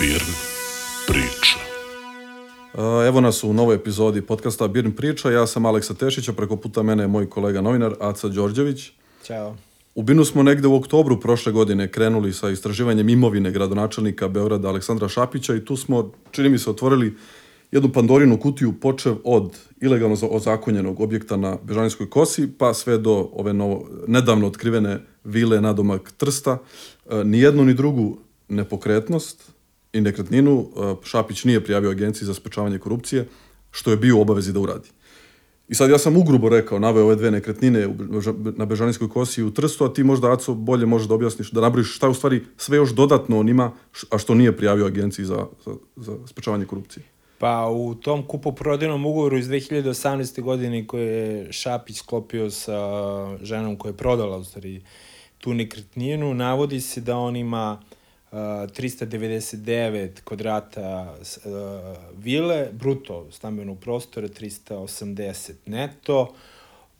Birn priča. Evo nas u novoj epizodi podcasta Birn priča. Ja sam Aleksa Tešić, a preko puta mene je moj kolega novinar Aca Đorđević. Ćao. U Binu smo negde u oktobru prošle godine krenuli sa istraživanjem imovine gradonačelnika Beograda Aleksandra Šapića i tu smo, čini mi se, otvorili jednu pandorinu kutiju počev od ilegalno za- ozakonjenog objekta na Bežanijskoj kosi pa sve do ove novo, nedavno otkrivene vile nadomak Trsta. E, ni jednu ni drugu nepokretnost i nekretninu e, Šapić nije prijavio agenciji za sprečavanje korupcije, što je bio u obavezi da uradi. I sad ja sam ugrubo rekao, naveo ove dve nekretnine na Bežanijskoj kosi i u Trstu, a ti možda, Aco, bolje možeš da objasniš, da nabrojiš šta u stvari sve još dodatno on ima, a što nije prijavio agenciji za, za, za sprečavanje korupcije. Pa u tom kupoprodajnom ugovoru iz 2018. godine koje je Šapić sklopio sa ženom koja je prodala u stvari tu nekretninu, navodi se da on ima uh, 399 kvadrata uh, vile, bruto stambenog prostora 380 neto,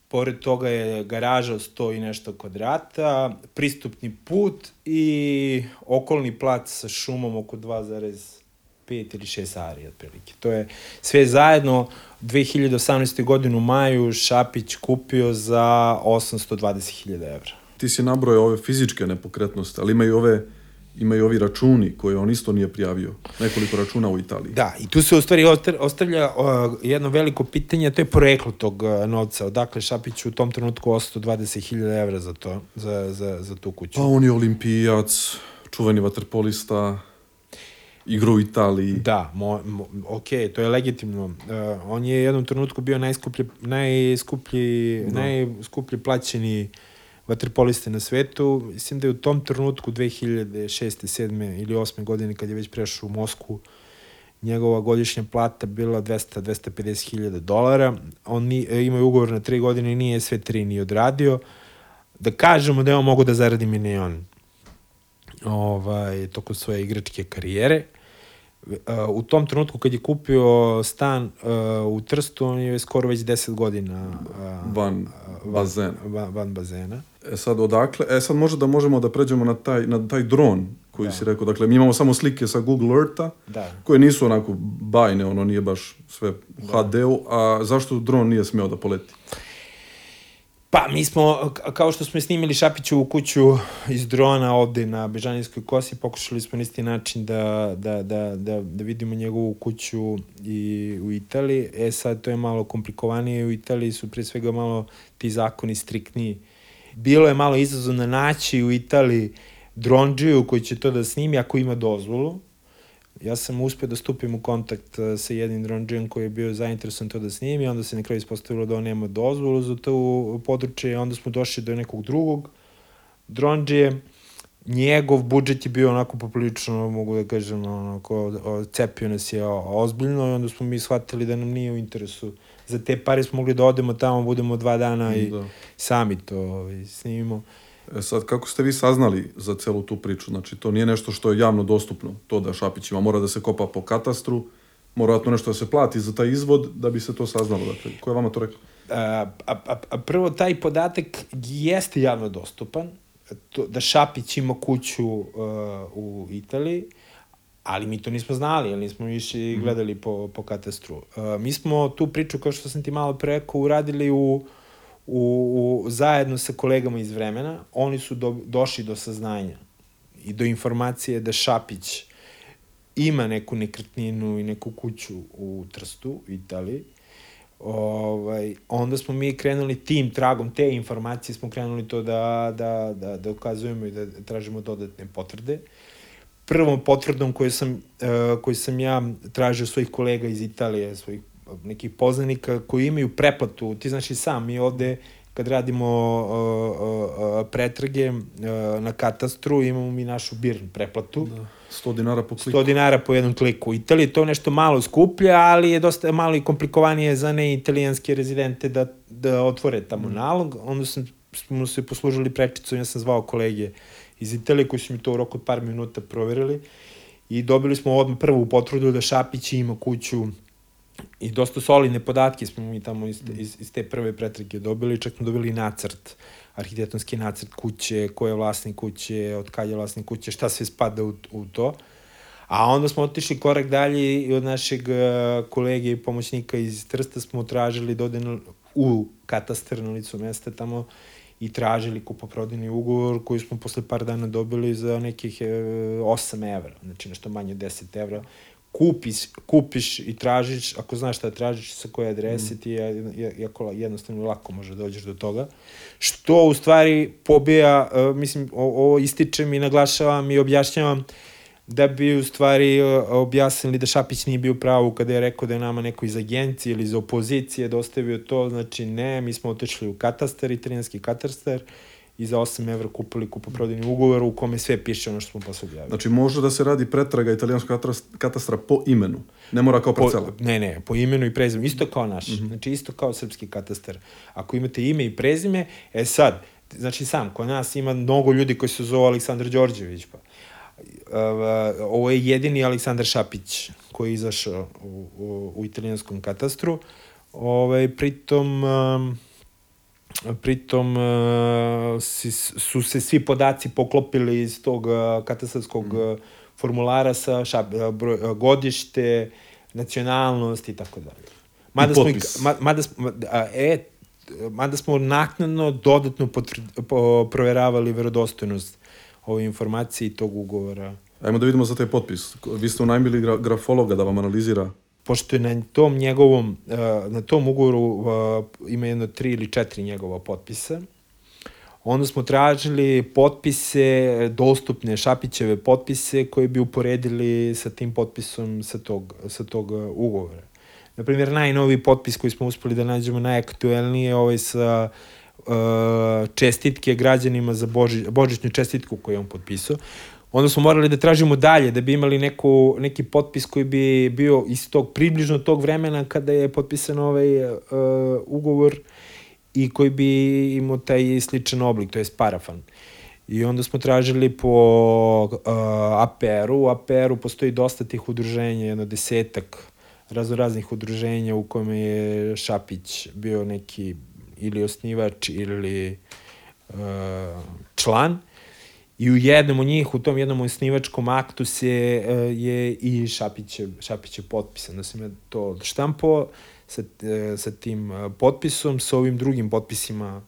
Pored toga je garaža od 100 i nešto kvadrata, pristupni put i okolni plac sa šumom oko 2,5 ili 6 ari otprilike. To je sve zajedno 2018. godinu u maju Šapić kupio za 820.000 evra. Ti si nabrojao ove fizičke nepokretnosti, ali imaju ove imaju ovi računi koje on isto nije prijavio. Nekoliko računa u Italiji. Da, i tu se u stvari osta- ostavlja uh, jedno veliko pitanje, to je poreklo tog uh, novca. Odakle Šapić u tom trenutku 820.000 evra za to, za, za, za tu kuću? Pa on je olimpijac, čuveni vaterpolista, igra u Italiji. Da, mo, mo, ok, to je legitimno. Uh, on je u jednom trenutku bio najskuplji, najskuplji, Da. najskuplji plaćeni vaterpoliste na svetu. Mislim da je u tom trenutku 2006. 7. ili 8. godine kad je već prešao u Moskvu njegova godišnja plata bila 200-250 hiljada dolara. On ni, e, ima ugovor na tri godine i nije sve tri ni odradio. Da kažemo da je on mogo da zaradi milion ovaj, tokom svoje igračke karijere. U tom trenutku kad je kupio stan uh, u Trstu, on je skoro već 10 godina uh, Van bazena. Van, van bazena. E sad odakle, e sad možda da možemo da pređemo na taj, na taj dron koji Da. si rekao. Dakle, mi imamo samo slike sa Google Eartha, Da. koje nisu onako bajne, ono nije baš sve u Da. HD-u, a zašto dron nije smeo da poleti? Pa, mi smo, kao što smo snimili Šapiću u kuću iz drona ovde na Bežanijskoj kosi, pokušali smo na isti način da, da, da, da, da vidimo njegovu kuću i u Italiji. E sad, to je malo komplikovanije. U Italiji su pre svega malo ti zakoni striktniji. Bilo je malo izazovno naći u Italiji dronđiju koji će to da snimi ako ima dozvolu. Ja sam uspeo da stupim u kontakt uh, sa jednim dronđijom koji je bio zainteresovan to da snimi, onda se na kraju ispostavilo da on nema dozvolu za to područje onda smo došli do nekog drugog dronđije. Njegov budžet je bio onako poprilično, mogu da kažem, onako, cepio nas je ozbiljno i onda smo mi shvatili da nam nije u interesu. Za te pare smo mogli da odemo tamo, budemo dva dana i Da. sami to ovaj, snimimo. E sad, kako ste vi saznali za celu tu priču? Znači, to nije nešto što je javno dostupno, to da Šapić ima, mora da se kopa po katastru, mora vjerojatno nešto da se plati za taj izvod da bi se to saznalo. Dakle, ko je vama to rekao? A, a, a, a prvo, taj podatak jeste javno dostupan, to, da Šapić ima kuću uh, u Italiji, ali mi to nismo znali, jer nismo išli i gledali po, po katastru. Uh, mi smo tu priču, kao što sam ti malo pre rekao, uradili u, u, u, zajedno sa kolegama iz vremena. Oni su do, došli do saznanja i do informacije da Šapić ima neku nekretninu i neku kuću u Trstu, Italiji. Ovaj, onda smo mi krenuli tim tragom te informacije smo krenuli to da, da, da, da ukazujemo i da tražimo dodatne potvrde. Prvom potvrdom koju sam, uh, koju sam ja tražio svojih kolega iz Italije, svojih nekih poznanika koji imaju preplatu, ti znaš i sam, mi ovde kad radimo uh, uh, uh, pretrage uh, na katastru, imamo mi našu birn preplatu. Da. 100 dinara po kliku. 100 dinara po jednom kliku. U Italiji je to nešto malo skuplje, ali je dosta malo i komplikovanije za ne italijanske rezidente da, da otvore tamo nalog. Onda sam, smo se poslužili prečicom, ja sam zvao kolege iz Italije koji su mi to u roku od par minuta proverili i dobili smo odmah prvu potvrdu da Šapić ima kuću I dosta solidne podatke smo mi tamo iz, iz, iz te prve pretrage dobili, čak smo dobili nacrt, arhitektonski nacrt kuće, ko je vlasnik kuće, od kad je vlasnik kuće, šta sve spada u, u to. A onda smo otišli korak dalje i od našeg uh, kolege i pomoćnika iz Trsta smo tražili ode na, u katastar na licu mesta tamo i tražili kupoprodajni ugovor koji smo posle par dana dobili za nekih e, 8 evra, znači nešto manje od 10 evra. Kupiš, kupiš i tražiš, ako znaš šta tražiš, sa koje adrese mm. ti je, jako jednostavno lako može da dođeš do toga. Što u stvari pobija, uh, mislim, ovo ističem i naglašavam i objašnjavam da bi u stvari objasnili da Šapić nije bio pravo kada je rekao da je nama neko iz agencije ili iz opozicije dostavio to, znači ne, mi smo otešli u katastar, italijanski katastar i za 8 evra kupili kupoprodajni ugovor u kome sve piše ono što smo posle objavili. Znači može da se radi pretraga italijanskog katastra po imenu, ne mora kao parcela. Po, ne, ne, po imenu i prezime, isto kao naš, mm -hmm. znači isto kao srpski katastar. Ako imate ime i prezime, e sad, znači sam, kod nas ima mnogo ljudi koji se zove Aleksandar Đorđević, pa ovo je jedini Aleksandar Šapić koji je izašao u, u, u italijanskom katastru. Ovaj, pritom, um, pritom uh, si, su se svi podaci poklopili iz tog uh, katastarskog mm. formulara sa šap, broj, godište, nacionalnost i tako dalje. Mada smo, ma, mada, a, e, mada smo naknadno dodatno potvrd, po, proveravali verodostojnost ove informacije i tog ugovora. Ajmo da vidimo za taj potpis. Vi ste unajmili gra grafologa da vam analizira pošto je na tom njegovom, eh, na tom ugovoru eh, ima jedno tri ili četiri njegova potpisa, onda smo tražili potpise, dostupne Šapićeve potpise koji bi uporedili sa tim potpisom sa tog, sa tog eh, ugovora. Naprimjer, najnoviji potpis koji smo uspeli da nađemo najaktuelniji je ovaj sa uh, čestitke građanima za Boži, božićnu čestitku koju je on potpisao. Onda smo morali da tražimo dalje, da bi imali neku, neki potpis koji bi bio iz tog, približno tog vremena kada je potpisan ovaj uh, ugovor i koji bi imao taj sličan oblik, to je parafan. I onda smo tražili po uh, APR-u. U APR-u postoji dosta tih udruženja, jedno desetak raznoraznih udruženja u kome je Šapić bio neki ili osnivač ili uh, član. I u jednom od njih, u tom jednom osnivačkom aktu se uh, je i Šapićev, Šapićev potpisan. Da sam ja to štampo sa, uh, sa tim uh, potpisom, sa ovim drugim potpisima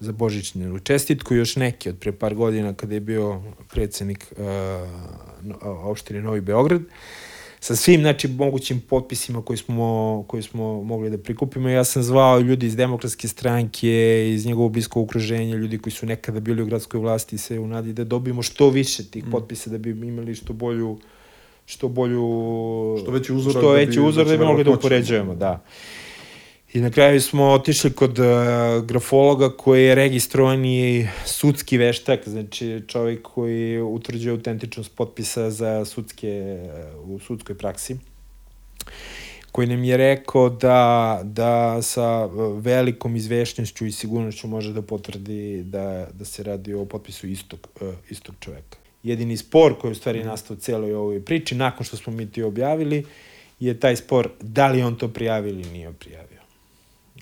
za Božićnu čestitku, još neki od pre par godina kada je bio predsednik uh, opštine Novi Beograd. Uh, sa svim znači, mogućim potpisima koji smo, koji smo mogli da prikupimo. Ja sam zvao ljudi iz demokratske stranke, iz njegovog bliskog okruženja, ljudi koji su nekada bili u gradskoj vlasti i sve u nadi da dobijemo što više tih mm. potpisa da bi imali što bolju što bolju što veći uzor što veći da uzor da bi mogli da upoređujemo, da. I na kraju smo otišli kod uh, grafologa koji je registrovani sudski veštak, znači čovjek koji utvrđuje autentičnost potpisa za sudske, uh, u sudskoj praksi koji nam je rekao da, da sa velikom izvešnjošću i sigurnošću može da potvrdi da, da se radi o potpisu istog, istog čoveka. Jedini spor koji je u stvari mhm. nastao u celoj ovoj priči, nakon što smo mi ti objavili, je taj spor da li on to prijavio ili nije prijavio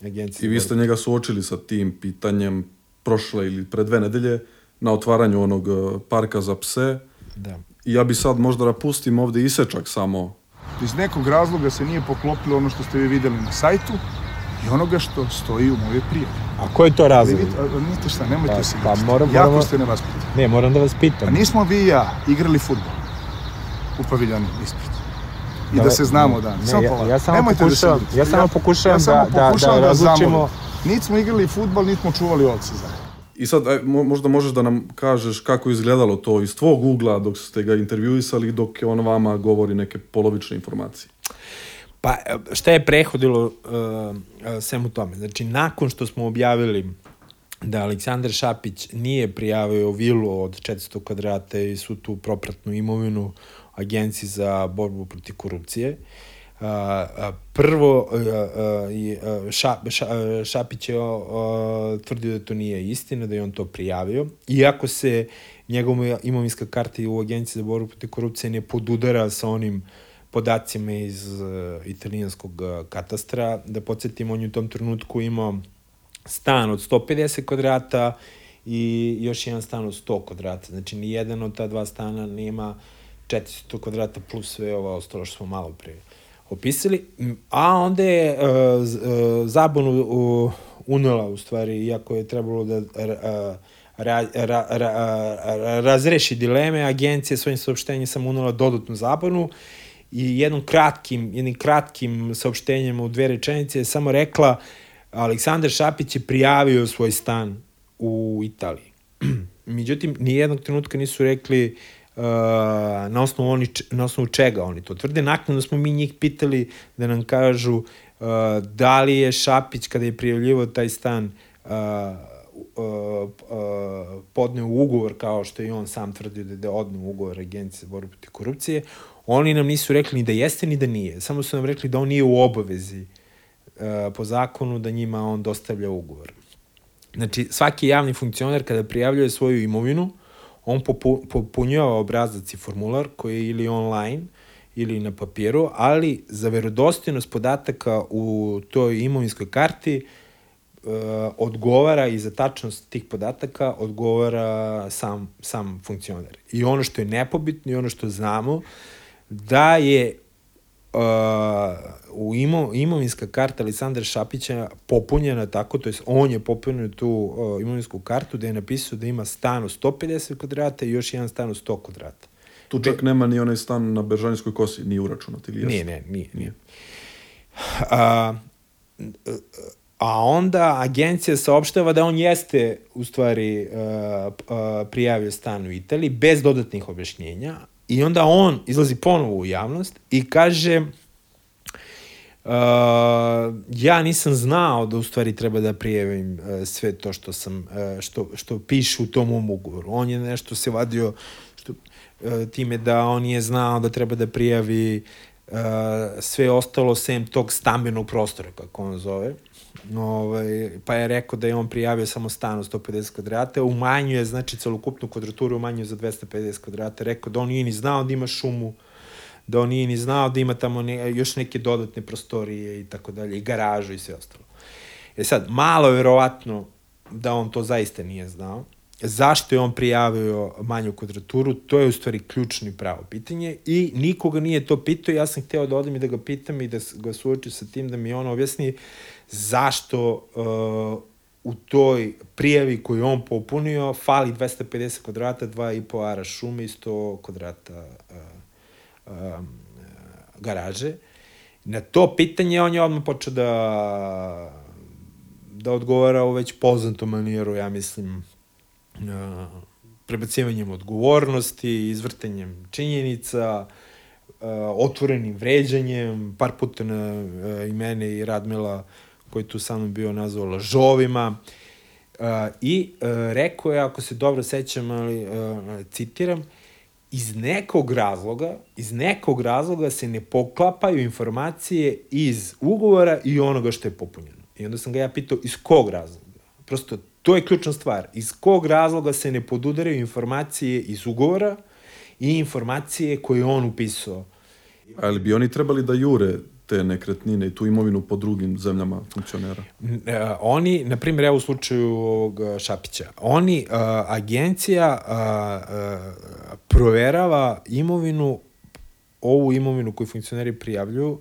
agencije. I vi ste njega suočili sa tim pitanjem prošle ili pre dve nedelje na otvaranju onog e, parka za pse. Da. I ja bi sad možda da pustim ovde isečak samo. Iz nekog razloga se nije poklopilo ono što ste vi videli na sajtu i onoga što stoji u mojoj prijavi. A ko je to razlog? Vidite šta, nemojte pa, se pa, moram, Jako moramo... ste nevaspitani. Ne, moram da vas pitam. A nismo vi i ja igrali futbol u paviljanu ispred i da, da se znamo da. Ne, samo ja, ja samo pokušavam, da se, ja samo pokušavam, ja, samo da, pokušavam da, da, da razlučimo. Niti smo igrali futbol, niti smo čuvali ovce zajedno. I sad, aj, možda možeš da nam kažeš kako je izgledalo to iz tvog ugla dok ste ga intervjuisali, dok on vama govori neke polovične informacije. Pa, šta je prehodilo uh, svemu tome? Znači, nakon što smo objavili da Aleksandar Šapić nije prijavio vilu od 400 kvadrata i su tu propratnu imovinu agenciji za borbu protiv korupcije. Prvo, Šapić je tvrdio da to nije istina, da je on to prijavio. Iako se njegova imovinska karta u agenciji za borbu protiv korupcije ne podudara sa onim podacima iz uh, italijanskog uh, katastra. Da podsjetim, on je u tom trenutku imao stan od 150 kvadrata i još jedan stan od 100 kvadrata. Znači, ni jedan od ta dva stana nema 400 kvadrata plus sve ovo ostalo što smo malo pre opisali. A onda je uh, uh, zabunu uh, unela, u stvari, iako je trebalo da uh, ra, ra, ra, razreši dileme, agencija svojim saopštenjem sam unela dodatnu zabunu i jednom kratkim, jednim kratkim saopštenjem u dve rečenice je samo rekla Aleksandar Šapić je prijavio svoj stan u Italiji. Međutim, nijednog trenutka nisu rekli uh, na, osnovu oni, na osnovu čega oni to tvrde. Nakon smo mi njih pitali da nam kažu uh, da li je Šapić kada je prijavljivo taj stan uh, uh, uh, podneo ugovor kao što je on sam tvrdio da je odneo ugovor agencije za borbu protiv korupcije. Oni nam nisu rekli ni da jeste ni da nije. Samo su nam rekli da on nije u obavezi uh, po zakonu da njima on dostavlja ugovor. Znači, svaki javni funkcioner kada prijavljuje svoju imovinu, on popu, popunjava obrazac i formular koji je ili online ili na papiru, ali za verodostojnost podataka u toj imovinskoj karti uh, odgovara i za tačnost tih podataka odgovara sam, sam funkcioner. I ono što je nepobitno i ono što znamo, da je uh, u imo, imovinska karta Aleksandra Šapića popunjena tako, to je on je popunio tu uh, imovinsku kartu da je napisao da ima stan od 150 kvadrata i još jedan stan od 100 kvadrata. Tu čak Be, nema ni onaj stan na Beržanjskoj kosi, nije uračunat ili jeste? Nije, ne, nije. nije. A, a onda agencija saopštava da on jeste u stvari uh, uh, prijavio stan u Italiji bez dodatnih objašnjenja i onda on izlazi ponovo u javnost i kaže Uh, ja nisam znao da u stvari treba da prijavim uh, sve to što sam uh, što što piše u tom ugovoru. On je nešto se vadio što uh, time da on je znao da treba da prijavi uh, sve ostalo sem tog stambenog prostora kako on zove. Ovaj, pa je rekao da je on prijavio samo stan od 150 kvadrata, umanjuje, znači celokupnu kvadraturu umanjuje za 250 kvadrata, rekao da on nije ni znao da ima šumu, da on nije ni znao da ima tamo ne, još neke dodatne prostorije i tako dalje, i garažu i sve ostalo. E sad, malo je verovatno da on to zaista nije znao. Zašto je on prijavio manju kvadraturu, to je u stvari ključno pravo pitanje i nikoga nije to pitao, ja sam hteo da odem i da ga pitam i da ga suoču sa tim da mi on objasni zašto uh, u toj prijavi koju on popunio fali 250 kvadrata, 2,5 ara šume i 100 kvadrata uh, um, garaže. Na to pitanje on je odmah počeo da da odgovara u već poznatom manijeru, ja mislim, prebacivanjem odgovornosti, izvrtanjem činjenica, otvorenim vređanjem, par puta na i mene i Radmila koji tu sa mnom bio nazvao lažovima. I rekao je, ako se dobro sećam, ali citiram, iz nekog razloga, iz nekog razloga se ne poklapaju informacije iz ugovora i onoga što je popunjeno. I onda sam ga ja pitao iz kog razloga. Prosto, to je ključna stvar. Iz kog razloga se ne podudaraju informacije iz ugovora i informacije koje je on upisao. Ali bi oni trebali da jure te nekretnine i tu imovinu po drugim zemljama funkcionera? E, oni, na primjer, evo u slučaju ovog e, Šapića, oni, uh, agencija uh, uh, proverava imovinu, ovu imovinu koju funkcioneri prijavljuju,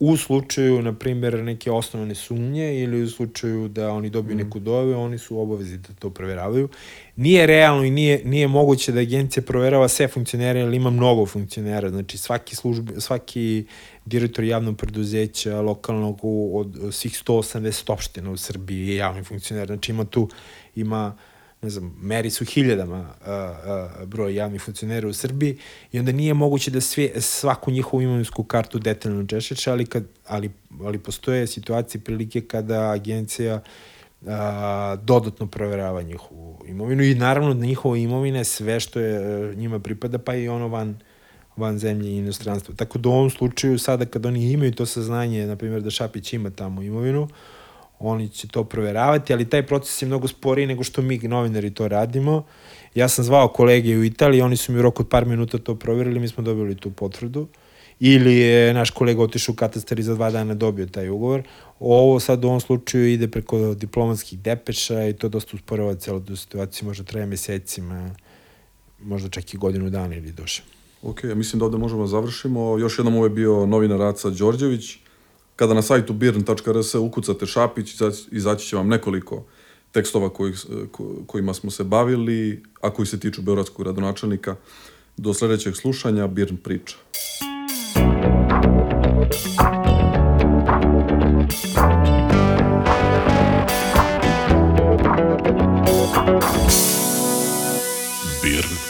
u slučaju, na primjer, neke osnovne sumnje ili u slučaju da oni dobiju mm. neku dove, oni su obavezi da to proveravaju. Nije realno i nije, nije moguće da agencija proverava sve funkcionere, ali ima mnogo funkcionera. Znači, svaki, službi, svaki direktor javnog preduzeća lokalnog od, od svih 180 opština u Srbiji je javni funkcioner. Znači, ima tu, ima ne znam, meri su hiljadama a, a, broj javnih funkcionera u Srbiji i onda nije moguće da sve, svaku njihovu imovinsku kartu detaljno češeče, ali, kad, ali, ali postoje situacije prilike kada agencija a, dodatno proverava njihovu imovinu i naravno da njihova imovina je sve što je a, njima pripada, pa i ono van, van zemlje i inostranstva. Tako da u ovom slučaju sada kad oni imaju to saznanje, na primjer da Šapić ima tamo imovinu, oni će to proveravati, ali taj proces je mnogo sporiji nego što mi novinari to radimo. Ja sam zvao kolege u Italiji, oni su mi u roku od par minuta to proverili, mi smo dobili tu potvrdu ili je naš kolega otišao u katastar i za dva dana dobio taj ugovor. Ovo sad u ovom slučaju ide preko diplomatskih depeša i to dosta usporava celo tu situaciju, možda traje mesecima, možda čak i godinu dana ili duše. Ok, ja mislim da ovde možemo da završimo. Još jednom ovo je bio novinar Aca Đorđević. Kada na sajtu birn.rs ukucate Šapić, izaći- će vam nekoliko tekstova kojih, ko- kojima smo se bavili, a koji se tiču Beogradskog gradonačelnika. Do sledećeg slušanja, Birn priča. Thank